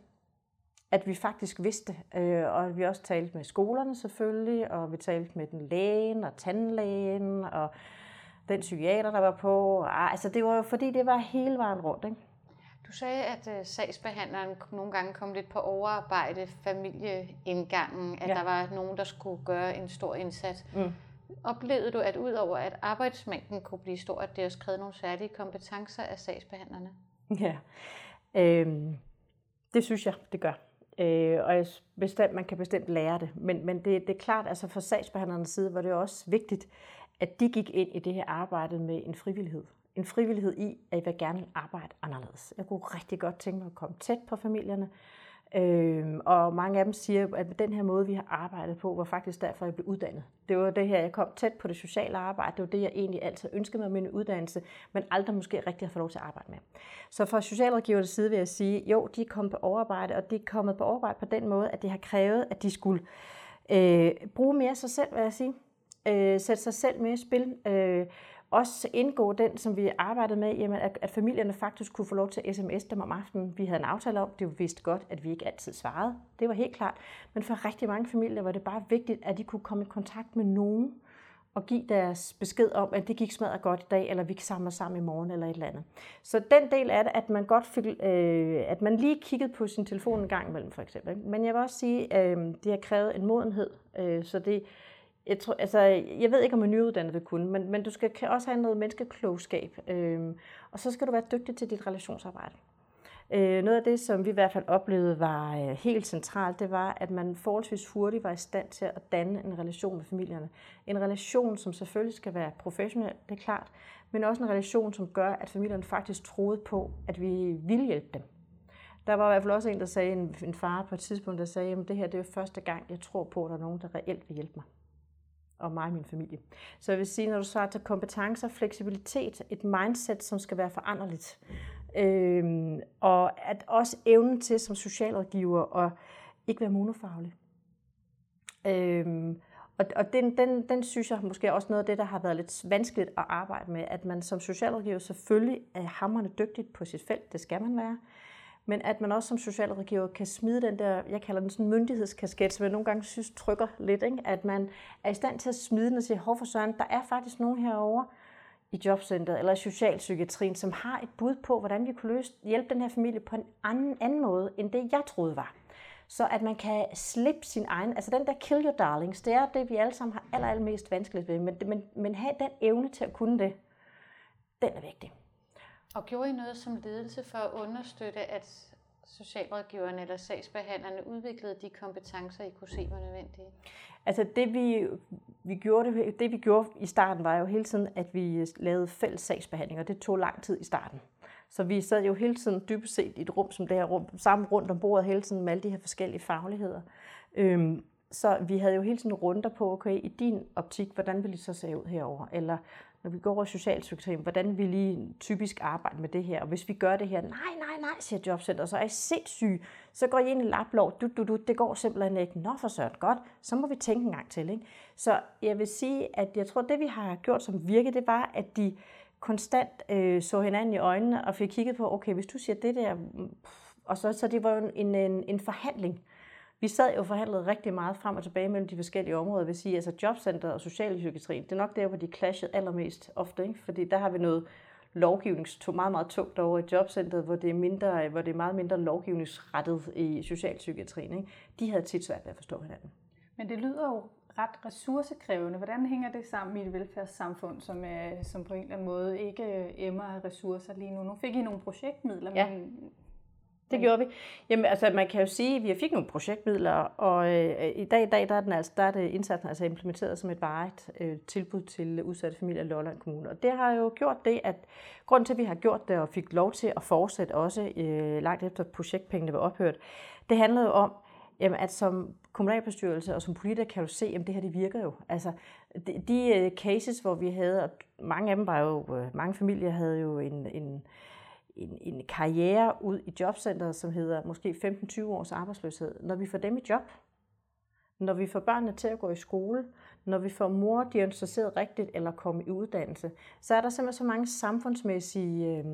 At vi faktisk vidste, øh, og vi også talte med skolerne selvfølgelig, og vi talte med den lægen og tandlægen, og den psykiater, der var på. Altså det var jo fordi, det var hele vejen rundt. Ikke? Du sagde, at uh, sagsbehandleren nogle gange kom lidt på overarbejde familieindgangen, at ja. der var nogen, der skulle gøre en stor indsats. Mm. Oplevede du, at udover at arbejdsmængden kunne blive stor, at det også krævede nogle særlige kompetencer af sagsbehandlerne? Ja, øhm, det synes jeg, det gør. Øh, og jeg bestemt, man kan bestemt lære det. Men, men det, det er klart, altså fra sagsbehandlernes side var det også vigtigt, at de gik ind i det her arbejde med en frivillighed. En frivillighed i, at jeg vil gerne arbejde anderledes. Jeg kunne rigtig godt tænke mig at komme tæt på familierne. Øhm, og mange af dem siger, at den her måde, vi har arbejdet på, var faktisk derfor, jeg blev uddannet. Det var det her, jeg kom tæt på det sociale arbejde. Det var det, jeg egentlig altid ønskede mig med min uddannelse, men aldrig måske rigtig har fået lov til at arbejde med. Så fra socialrådgivernes side vil jeg sige, jo, de er kommet på overarbejde, og de er kommet på overarbejde på den måde, at det har krævet, at de skulle øh, bruge mere sig selv, vil jeg sige øh, sætte sig selv mere i spil. Øh, også indgå den, som vi arbejdede med, jamen, at, at familierne faktisk kunne få lov til at sms dem om aftenen. Vi havde en aftale om, det vidste godt, at vi ikke altid svarede. Det var helt klart. Men for rigtig mange familier var det bare vigtigt, at de kunne komme i kontakt med nogen og give deres besked om, at det gik smadret godt i dag, eller vi kan samle sammen i morgen, eller et eller andet. Så den del af det, at man godt fik, øh, at man lige kiggede på sin telefon en gang imellem, for eksempel. Men jeg vil også sige, øh, det har krævet en modenhed, øh, så det, jeg, tror, altså, jeg ved ikke, om en nyuddannet vil kunne, men, men du skal også have noget menneskeklogskab. Øh, og så skal du være dygtig til dit relationsarbejde. Øh, noget af det, som vi i hvert fald oplevede var øh, helt centralt, det var, at man forholdsvis hurtigt var i stand til at danne en relation med familierne. En relation, som selvfølgelig skal være professionel, det er klart, men også en relation, som gør, at familierne faktisk troede på, at vi ville hjælpe dem. Der var i hvert fald også en, der sagde, en, en far på et tidspunkt, der sagde, at det her det er første gang, jeg tror på, at der er nogen, der reelt vil hjælpe mig og mig og min familie. Så jeg vil sige, når du svarer til kompetencer, fleksibilitet, et mindset, som skal være foranderligt, øhm, og at også evnen til som socialrådgiver at ikke være monofaglig. Øhm, og og den, den, den synes jeg måske også noget af det, der har været lidt vanskeligt at arbejde med, at man som socialrådgiver selvfølgelig er hammerne dygtigt på sit felt, det skal man være, men at man også som socialrådgiver kan smide den der, jeg kalder den sådan myndighedskasket, som jeg nogle gange synes trykker lidt, ikke? at man er i stand til at smide den og sige, hov for søren, der er faktisk nogen herovre i jobcentret eller i socialpsykiatrien, som har et bud på, hvordan vi kunne løse, hjælpe den her familie på en anden, anden måde, end det jeg troede var. Så at man kan slippe sin egen, altså den der kill your darlings, det er det, vi alle sammen har aller, allermest vanskeligt ved, men, men, men have den evne til at kunne det, den er vigtig. Og gjorde I noget som ledelse for at understøtte, at socialrådgiverne eller sagsbehandlerne udviklede de kompetencer, I kunne se var nødvendige? Altså det vi, vi gjorde, det, det vi gjorde i starten var jo hele tiden, at vi lavede fælles sagsbehandling, og det tog lang tid i starten. Så vi sad jo hele tiden dybest set i et rum som det her rum, sammen rundt om bordet hele tiden med alle de her forskellige fagligheder. Øhm, så vi havde jo hele tiden runder på, okay, i din optik, hvordan ville det så se ud herover? Eller når vi går over socialpsykiatrien, hvordan vi lige typisk arbejder med det her. Og hvis vi gør det her, nej, nej, nej, siger jobcenter, så er I sindssyge. Så går I ind i laplov, du, du, du, det går simpelthen ikke. Nå for søren, godt, så må vi tænke en gang til. Ikke? Så jeg vil sige, at jeg tror, det vi har gjort som virke, det var, at de konstant øh, så hinanden i øjnene og fik kigget på, okay, hvis du siger det der, mm, og så, så det var jo en, en, en forhandling. Vi sad jo forhandlede rigtig meget frem og tilbage mellem de forskellige områder. vil sige, altså jobcenter og socialpsykiatri, det er nok der, hvor de clashede allermest ofte, ikke? fordi der har vi noget lovgivning meget, meget tungt over i jobcentret, hvor det er, mindre, hvor det er meget mindre lovgivningsrettet i socialpsykiatrien. Ikke? De havde tit svært ved at forstå hinanden. Men det lyder jo ret ressourcekrævende. Hvordan hænger det sammen i et velfærdssamfund, som, er, som på en eller anden måde ikke emmer af ressourcer lige nu? Nu fik I nogle projektmidler, ja. men det gjorde vi. Jamen, altså, man kan jo sige, at vi fik nogle projektmidler, og øh, i dag, i dag der er, den altså, der er det indsatsen altså implementeret som et varigt øh, tilbud til udsatte familier i Lolland Kommune. Og det har jo gjort det, at grund til, at vi har gjort det og fik lov til at fortsætte også øh, langt efter projektpengene var ophørt, det handlede jo om, jamen, at som kommunalbestyrelse og som politiker kan du se, at det her det virker jo. Altså, de, de uh, cases, hvor vi havde, og mange af dem var jo, uh, mange familier havde jo en, en en, en karriere ud i jobcentret, som hedder måske 15-20 års arbejdsløshed, når vi får dem i job, når vi får børnene til at gå i skole, når vi får mor diagnostiseret rigtigt eller komme i uddannelse, så er der simpelthen så mange samfundsmæssige øh,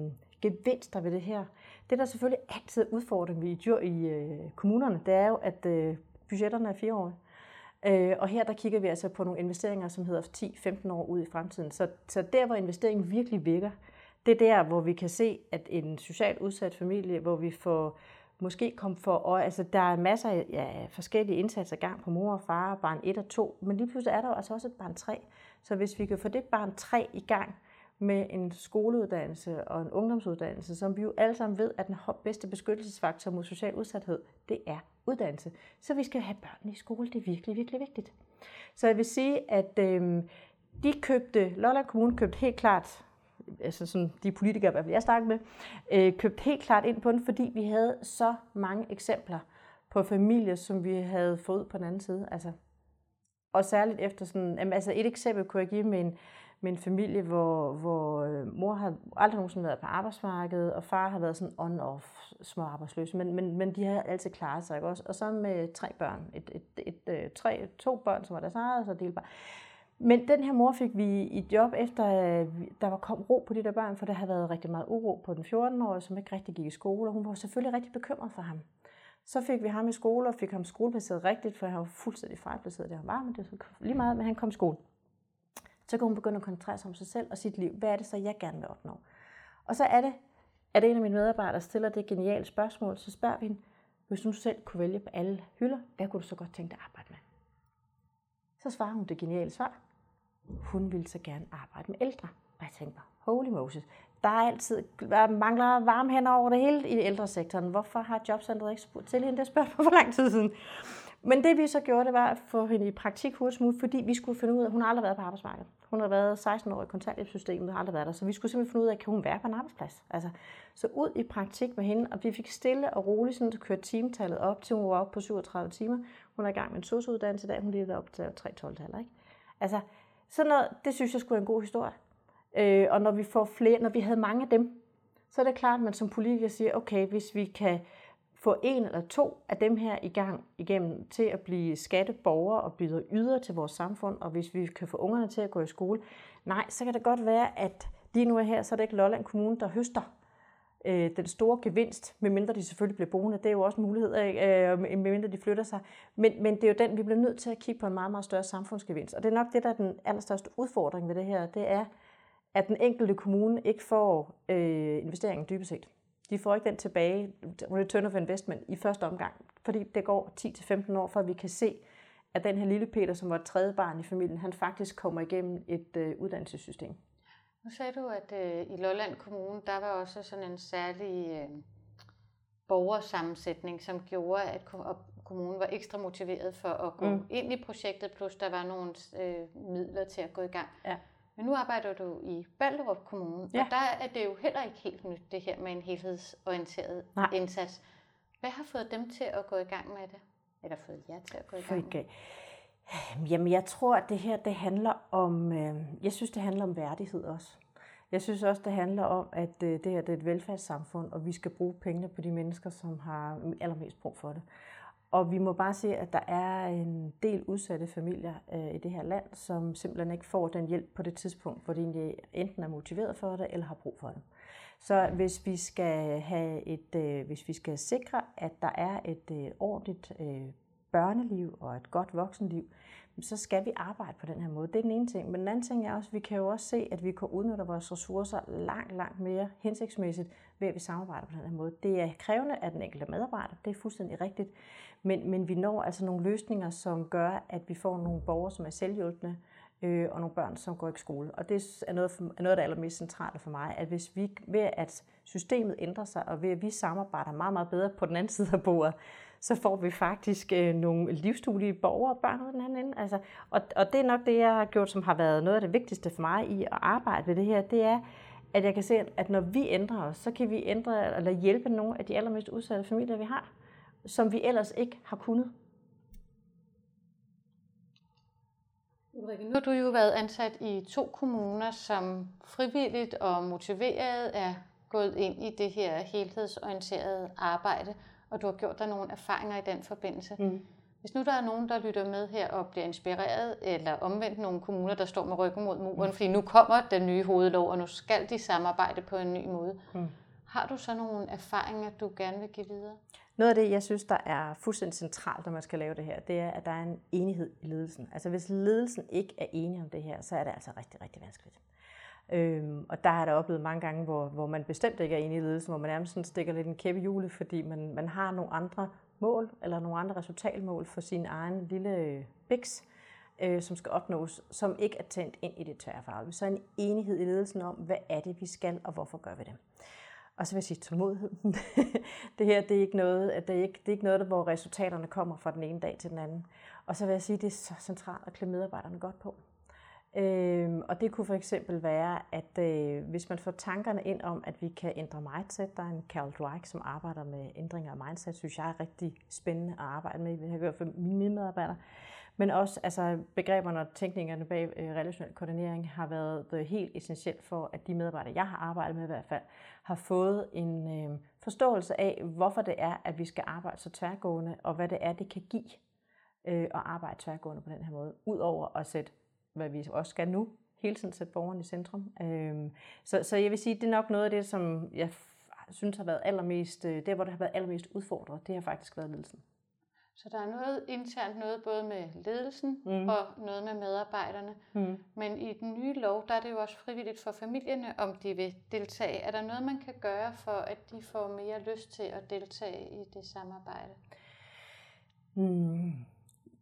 gevinster ved det her. Det, der selvfølgelig altid er udfordring ved i øh, kommunerne, det er jo, at øh, budgetterne er fireårige. Øh, og her der kigger vi altså på nogle investeringer, som hedder 10-15 år ud i fremtiden. Så, så der, hvor investeringen virkelig virker, det er der, hvor vi kan se, at en socialt udsat familie, hvor vi får måske kom for og altså der er masser af ja, forskellige indsatser i gang på mor og far, barn 1 og 2, men lige pludselig er der jo altså også et barn 3. Så hvis vi kan få det barn 3 i gang med en skoleuddannelse og en ungdomsuddannelse, som vi jo alle sammen ved, at den bedste beskyttelsesfaktor mod social udsathed, det er uddannelse. Så vi skal have børnene i skole, det er virkelig, virkelig vigtigt. Så jeg vil sige, at øh, de købte, Lolland Kommune købte helt klart altså sådan de politikere, jeg snakkede med, øh, købte helt klart ind på den, fordi vi havde så mange eksempler på familier, som vi havde fået på den anden side. Altså, og særligt efter sådan, jamen, altså et eksempel kunne jeg give med en, med en familie, hvor, hvor øh, mor har aldrig nogensinde været på arbejdsmarkedet, og far har været sådan on-off små arbejdsløs, men, men, men de har altid klaret sig, ikke også? Og så med tre børn, et, et, et, et, tre, to børn, som var deres eget, og så delbar. Men den her mor fik vi i job efter, der var kom ro på de der børn, for der havde været rigtig meget uro på den 14-årige, som ikke rigtig gik i skole, og hun var selvfølgelig rigtig bekymret for ham. Så fik vi ham i skole og fik ham skoleplaceret rigtigt, for han var fuldstændig fejlplaceret, det han var, men det var lige meget, men han kom i skole. Så kunne hun begynde at koncentrere sig om sig selv og sit liv. Hvad er det så, jeg gerne vil opnå? Og så er det, at en af mine medarbejdere stiller det geniale spørgsmål, så spørger vi hende, hvis du selv kunne vælge på alle hylder, hvad kunne du så godt tænke dig at arbejde med? Så svarer hun det geniale svar hun ville så gerne arbejde med ældre. Og jeg tænkte bare, holy Moses, der er altid, der mangler varme hænder over det hele i ældresektoren. Hvorfor har jobcentret ikke spurgt til hende? Det spørgsmål for lang tid siden. Men det vi så gjorde, det var at få hende i praktik hurtigst muligt, fordi vi skulle finde ud af, at hun har aldrig været på arbejdsmarkedet. Hun har været 16 år i kontanthjælpssystemet har aldrig været der, så vi skulle simpelthen finde ud af, kan hun være på en arbejdsplads? Altså, så ud i praktik med hende, og vi fik stille og roligt sådan, at køre timetallet op, til hun var oppe på 37 timer. Hun er i gang med en sosuddannelse i dag, hun lige er op til 3 12 ikke? Altså, sådan noget, det synes jeg skulle være en god historie. Øh, og når vi får flere, når vi havde mange af dem, så er det klart, at man som politiker siger, okay, hvis vi kan få en eller to af dem her i gang igennem til at blive skatteborgere og byde yder til vores samfund, og hvis vi kan få ungerne til at gå i skole, nej, så kan det godt være, at lige nu er her, så er det ikke Lolland Kommune, der høster øh, den store gevinst, medmindre de selvfølgelig bliver boende. Det er jo også en mulighed, øh, øh medmindre de flytter sig. Men, men det er jo den, vi bliver nødt til at kigge på en meget, meget større samfundsgevinst. Og det er nok det, der er den allerstørste udfordring ved det her. Det er, at den enkelte kommune ikke får øh, investeringen dybest set. De får ikke den tilbage, return of investment, i første omgang. Fordi det går 10-15 år, før vi kan se, at den her lille Peter, som var et tredje barn i familien, han faktisk kommer igennem et øh, uddannelsessystem. Nu sagde du, at øh, i Lolland Kommune, der var også sådan en særlig øh, borgersammensætning, som gjorde, at kommunen var ekstra motiveret for at gå mm. ind i projektet, plus der var nogle øh, midler til at gå i gang. Ja. Men nu arbejder du i Ballerup Kommune, ja. og der er det jo heller ikke helt nyt, det her med en helhedsorienteret Nej. indsats. Hvad har fået dem til at gå i gang med det? Eller fået jer til at gå i gang med det? Jamen, jeg tror, at det her, det handler om, øh, jeg synes, det handler om værdighed også. Jeg synes også, det handler om, at øh, det her det er et velfærdssamfund, og vi skal bruge pengene på de mennesker, som har allermest brug for det. Og vi må bare se, at der er en del udsatte familier øh, i det her land, som simpelthen ikke får den hjælp på det tidspunkt, hvor de enten er motiveret for det, eller har brug for det. Så hvis vi skal have et, øh, hvis vi skal sikre, at der er et øh, ordentligt øh, børneliv og et godt voksenliv, så skal vi arbejde på den her måde. Det er den ene ting. Men den anden ting er også, at vi kan jo også se, at vi kan udnytte vores ressourcer langt, langt mere hensigtsmæssigt ved, at vi samarbejder på den her måde. Det er krævende af den enkelte medarbejder, det er fuldstændig rigtigt. Men, men vi når altså nogle løsninger, som gør, at vi får nogle borgere, som er selvhjulpende, øh, og nogle børn, som går i skole. Og det er noget, for, noget af det allermest centrale for mig, at hvis vi ved at systemet ændrer sig, og ved at vi samarbejder meget, meget bedre på den anden *laughs* side af bordet, så får vi faktisk øh, nogle livsduelige borgere og børn ud den anden ende. Altså, og, og det er nok det, jeg har gjort, som har været noget af det vigtigste for mig i at arbejde med det her, det er, at jeg kan se, at når vi ændrer os, så kan vi ændre eller hjælpe nogle af de allermest udsatte familier, vi har, som vi ellers ikke har kunnet. Ulrike, nu har du jo været ansat i to kommuner, som frivilligt og motiveret er gået ind i det her helhedsorienterede arbejde, og du har gjort dig nogle erfaringer i den forbindelse. Mm. Hvis nu der er nogen, der lytter med her og bliver inspireret, eller omvendt nogle kommuner, der står med ryggen mod muren, mm. fordi nu kommer den nye hovedlov, og nu skal de samarbejde på en ny måde. Mm. Har du så nogle erfaringer, du gerne vil give videre? Noget af det, jeg synes, der er fuldstændig centralt, når man skal lave det her, det er, at der er en enighed i ledelsen. Altså hvis ledelsen ikke er enig om det her, så er det altså rigtig, rigtig vanskeligt. Øhm, og der har jeg da oplevet mange gange, hvor, hvor man bestemt ikke er enig i ledelsen, hvor man nærmest sådan stikker lidt en kæppe i hjulet, fordi man, man har nogle andre mål, eller nogle andre resultatmål for sin egen lille øh, biks, øh, som skal opnås, som ikke er tændt ind i det tværfaglige. Så en enighed i ledelsen om, hvad er det, vi skal, og hvorfor gør vi det. Og så vil jeg sige tålmodighed. *laughs* det her det er ikke noget, at det er ikke, det er ikke noget, hvor resultaterne kommer fra den ene dag til den anden. Og så vil jeg sige, at det er så centralt at klæde medarbejderne godt på. Øhm, og det kunne for eksempel være, at øh, hvis man får tankerne ind om, at vi kan ændre mindset, der er en Carol Dweck, som arbejder med ændringer af mindset, synes jeg er rigtig spændende at arbejde med. Det har gjort for mine medarbejdere. Men også altså, begreberne og tænkningerne bag øh, relationel koordinering har været det helt essentielt for, at de medarbejdere, jeg har arbejdet med i hvert fald, har fået en øh, forståelse af, hvorfor det er, at vi skal arbejde så tværgående, og hvad det er, det kan give øh, at arbejde tværgående på den her måde, udover at sætte, hvad vi også skal nu, hele tiden sætte borgeren i centrum. Øh, så, så jeg vil sige, det er nok noget af det, som jeg synes har været allermest, øh, der hvor det har været allermest udfordret, det har faktisk været ledelsen. Så der er noget internt, noget både med ledelsen mm. og noget med medarbejderne. Mm. Men i den nye lov, der er det jo også frivilligt for familierne, om de vil deltage. Er der noget, man kan gøre for, at de får mere lyst til at deltage i det samarbejde? Mm.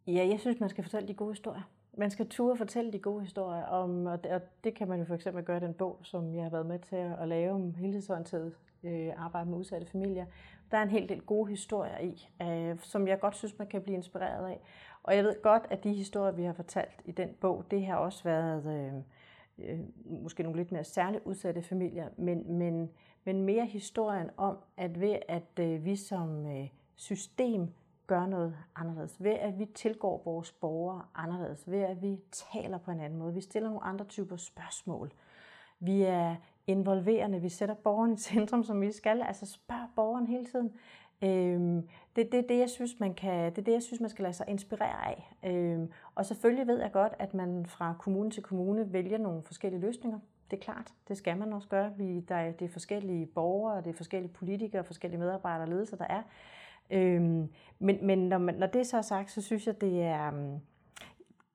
Ja, jeg synes, man skal fortælle de gode historier. Man skal turde fortælle de gode historier om, og det, og det kan man jo for eksempel gøre i den bog, som jeg har været med til at lave om helhedsorienteret øh, arbejde med udsatte familier. Der er en hel del gode historier i, øh, som jeg godt synes, man kan blive inspireret af. Og jeg ved godt, at de historier, vi har fortalt i den bog, det har også været øh, øh, måske nogle lidt mere særligt udsatte familier, men, men, men mere historien om, at ved at øh, vi som øh, system gør noget anderledes, ved at vi tilgår vores borgere anderledes, ved at vi taler på en anden måde, vi stiller nogle andre typer spørgsmål, vi er involverende. Vi sætter borgeren i centrum, som vi skal. Altså spørg borgeren hele tiden. Øhm, det, det, det, jeg synes, man kan, det er det, jeg synes, man skal lade sig inspirere af. Øhm, og selvfølgelig ved jeg godt, at man fra kommune til kommune vælger nogle forskellige løsninger. Det er klart, det skal man også gøre. Vi, der er, det er forskellige borgere, det er forskellige politikere, forskellige medarbejdere og ledelser, der er. Øhm, men men når, man, når det så er sagt, så synes jeg, det er... Mm,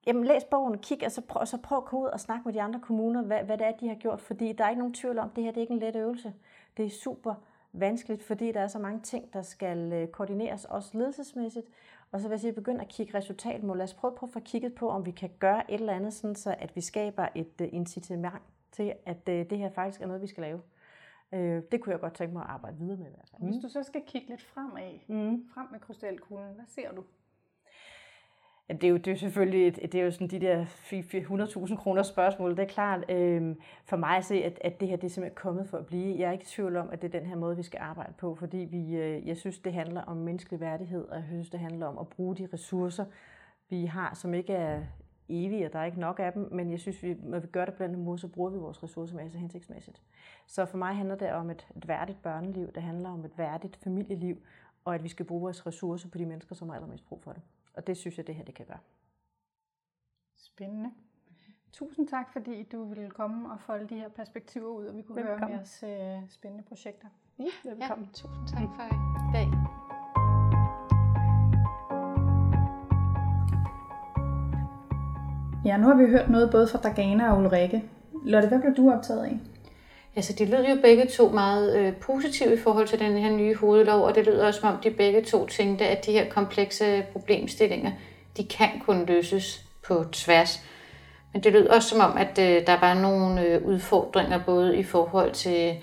jamen læs bogen, kig, og så prøv, så prøv at gå ud og snakke med de andre kommuner, hvad, hvad det er, de har gjort. Fordi der er ikke nogen tvivl om, at det her det er ikke en let øvelse. Det er super vanskeligt, fordi der er så mange ting, der skal øh, koordineres, også ledelsesmæssigt. Og så vil jeg sige, begynd at kigge resultatmål. Lad os prøve på at få kigget på, om vi kan gøre et eller andet, sådan så at vi skaber et øh, incitament til, at øh, det her faktisk er noget, vi skal lave. Uh, det kunne jeg godt tænke mig at arbejde videre med i hvert fald. Hvis du så skal kigge lidt fremad, mm. frem med krystalkuglen, hvad ser du? Ja, det er jo, det er jo selvfølgelig det er jo sådan de der 100.000 kroner spørgsmål. Det er klart øh, for mig at se, at, at det her det er simpelthen kommet for at blive. Jeg er ikke i tvivl om, at det er den her måde, vi skal arbejde på, fordi vi, øh, jeg synes, det handler om menneskelig værdighed, og jeg synes, det handler om at bruge de ressourcer, vi har, som ikke er evige, og der er ikke nok af dem, men jeg synes, vi, når vi gør det på den måde, så bruger vi vores ressourcer mere så hensigtsmæssigt. Så for mig handler det om et, et værdigt børneliv, det handler om et værdigt familieliv, og at vi skal bruge vores ressourcer på de mennesker, som har allermest brug for det. Og det synes jeg, det her det kan gøre. Spændende. Tusind tak, fordi du ville komme og folde de her perspektiver ud, og vi kunne velkommen. høre jeres øh, spændende projekter. Ja, velkommen. Ja, tusind tak for i dag. Ja, nu har vi hørt noget både fra Dagana og Ulrike. Lotte, hvad blev du optaget af? Altså, de lyder jo begge to meget øh, positive i forhold til den her nye hovedlov, og det lyder også som om, de begge to tænkte, at de her komplekse problemstillinger, de kan kun løses på tværs. Men det lyder også som om, at øh, der var nogle øh, udfordringer, både i forhold til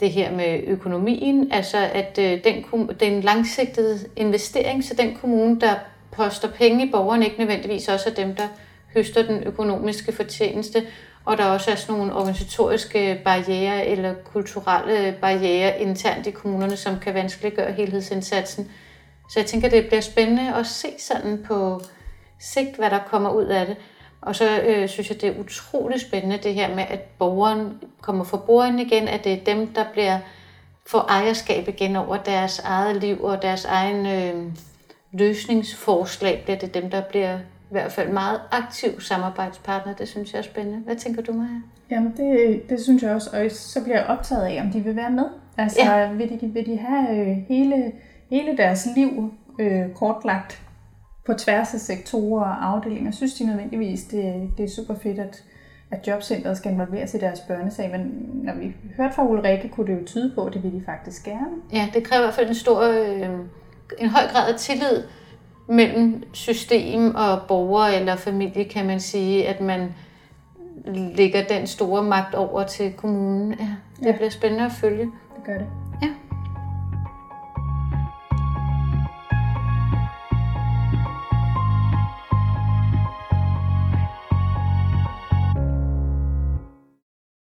det her med økonomien, altså at øh, den, den langsigtede investering, så den kommune, der poster penge i borgerne, ikke nødvendigvis også er dem, der høster den økonomiske fortjeneste, og der også er sådan nogle organisatoriske barriere eller kulturelle barriere internt i kommunerne, som kan vanskeliggøre helhedsindsatsen. Så jeg tænker, det bliver spændende at se sådan på sigt, hvad der kommer ud af det. Og så øh, synes jeg, det er utrolig spændende det her med, at borgeren kommer for borgeren igen, at det er dem, der bliver får ejerskab igen over deres eget liv og deres egen øh, løsningsforslag, bliver det dem, der bliver i hvert fald meget aktiv samarbejdspartner. Det synes jeg er spændende. Hvad tænker du, Maja? Jamen, det, det synes jeg også, og så bliver jeg optaget af, om de vil være med. Altså, ja. vil, de, vil de have øh, hele, hele deres liv øh, kortlagt på tværs af sektorer og afdelinger? Synes de nødvendigvis, det, det er super fedt, at, at jobcentret skal involveres i deres børnesag, men når vi hørte fra Ulrike, kunne det jo tyde på, at det vil de faktisk gerne. Ja, det kræver i hvert fald en stor, øh, en høj grad af tillid mellem system og borger eller familie, kan man sige, at man lægger den store magt over til kommunen. Ja, det ja. bliver spændende at følge. Det gør det.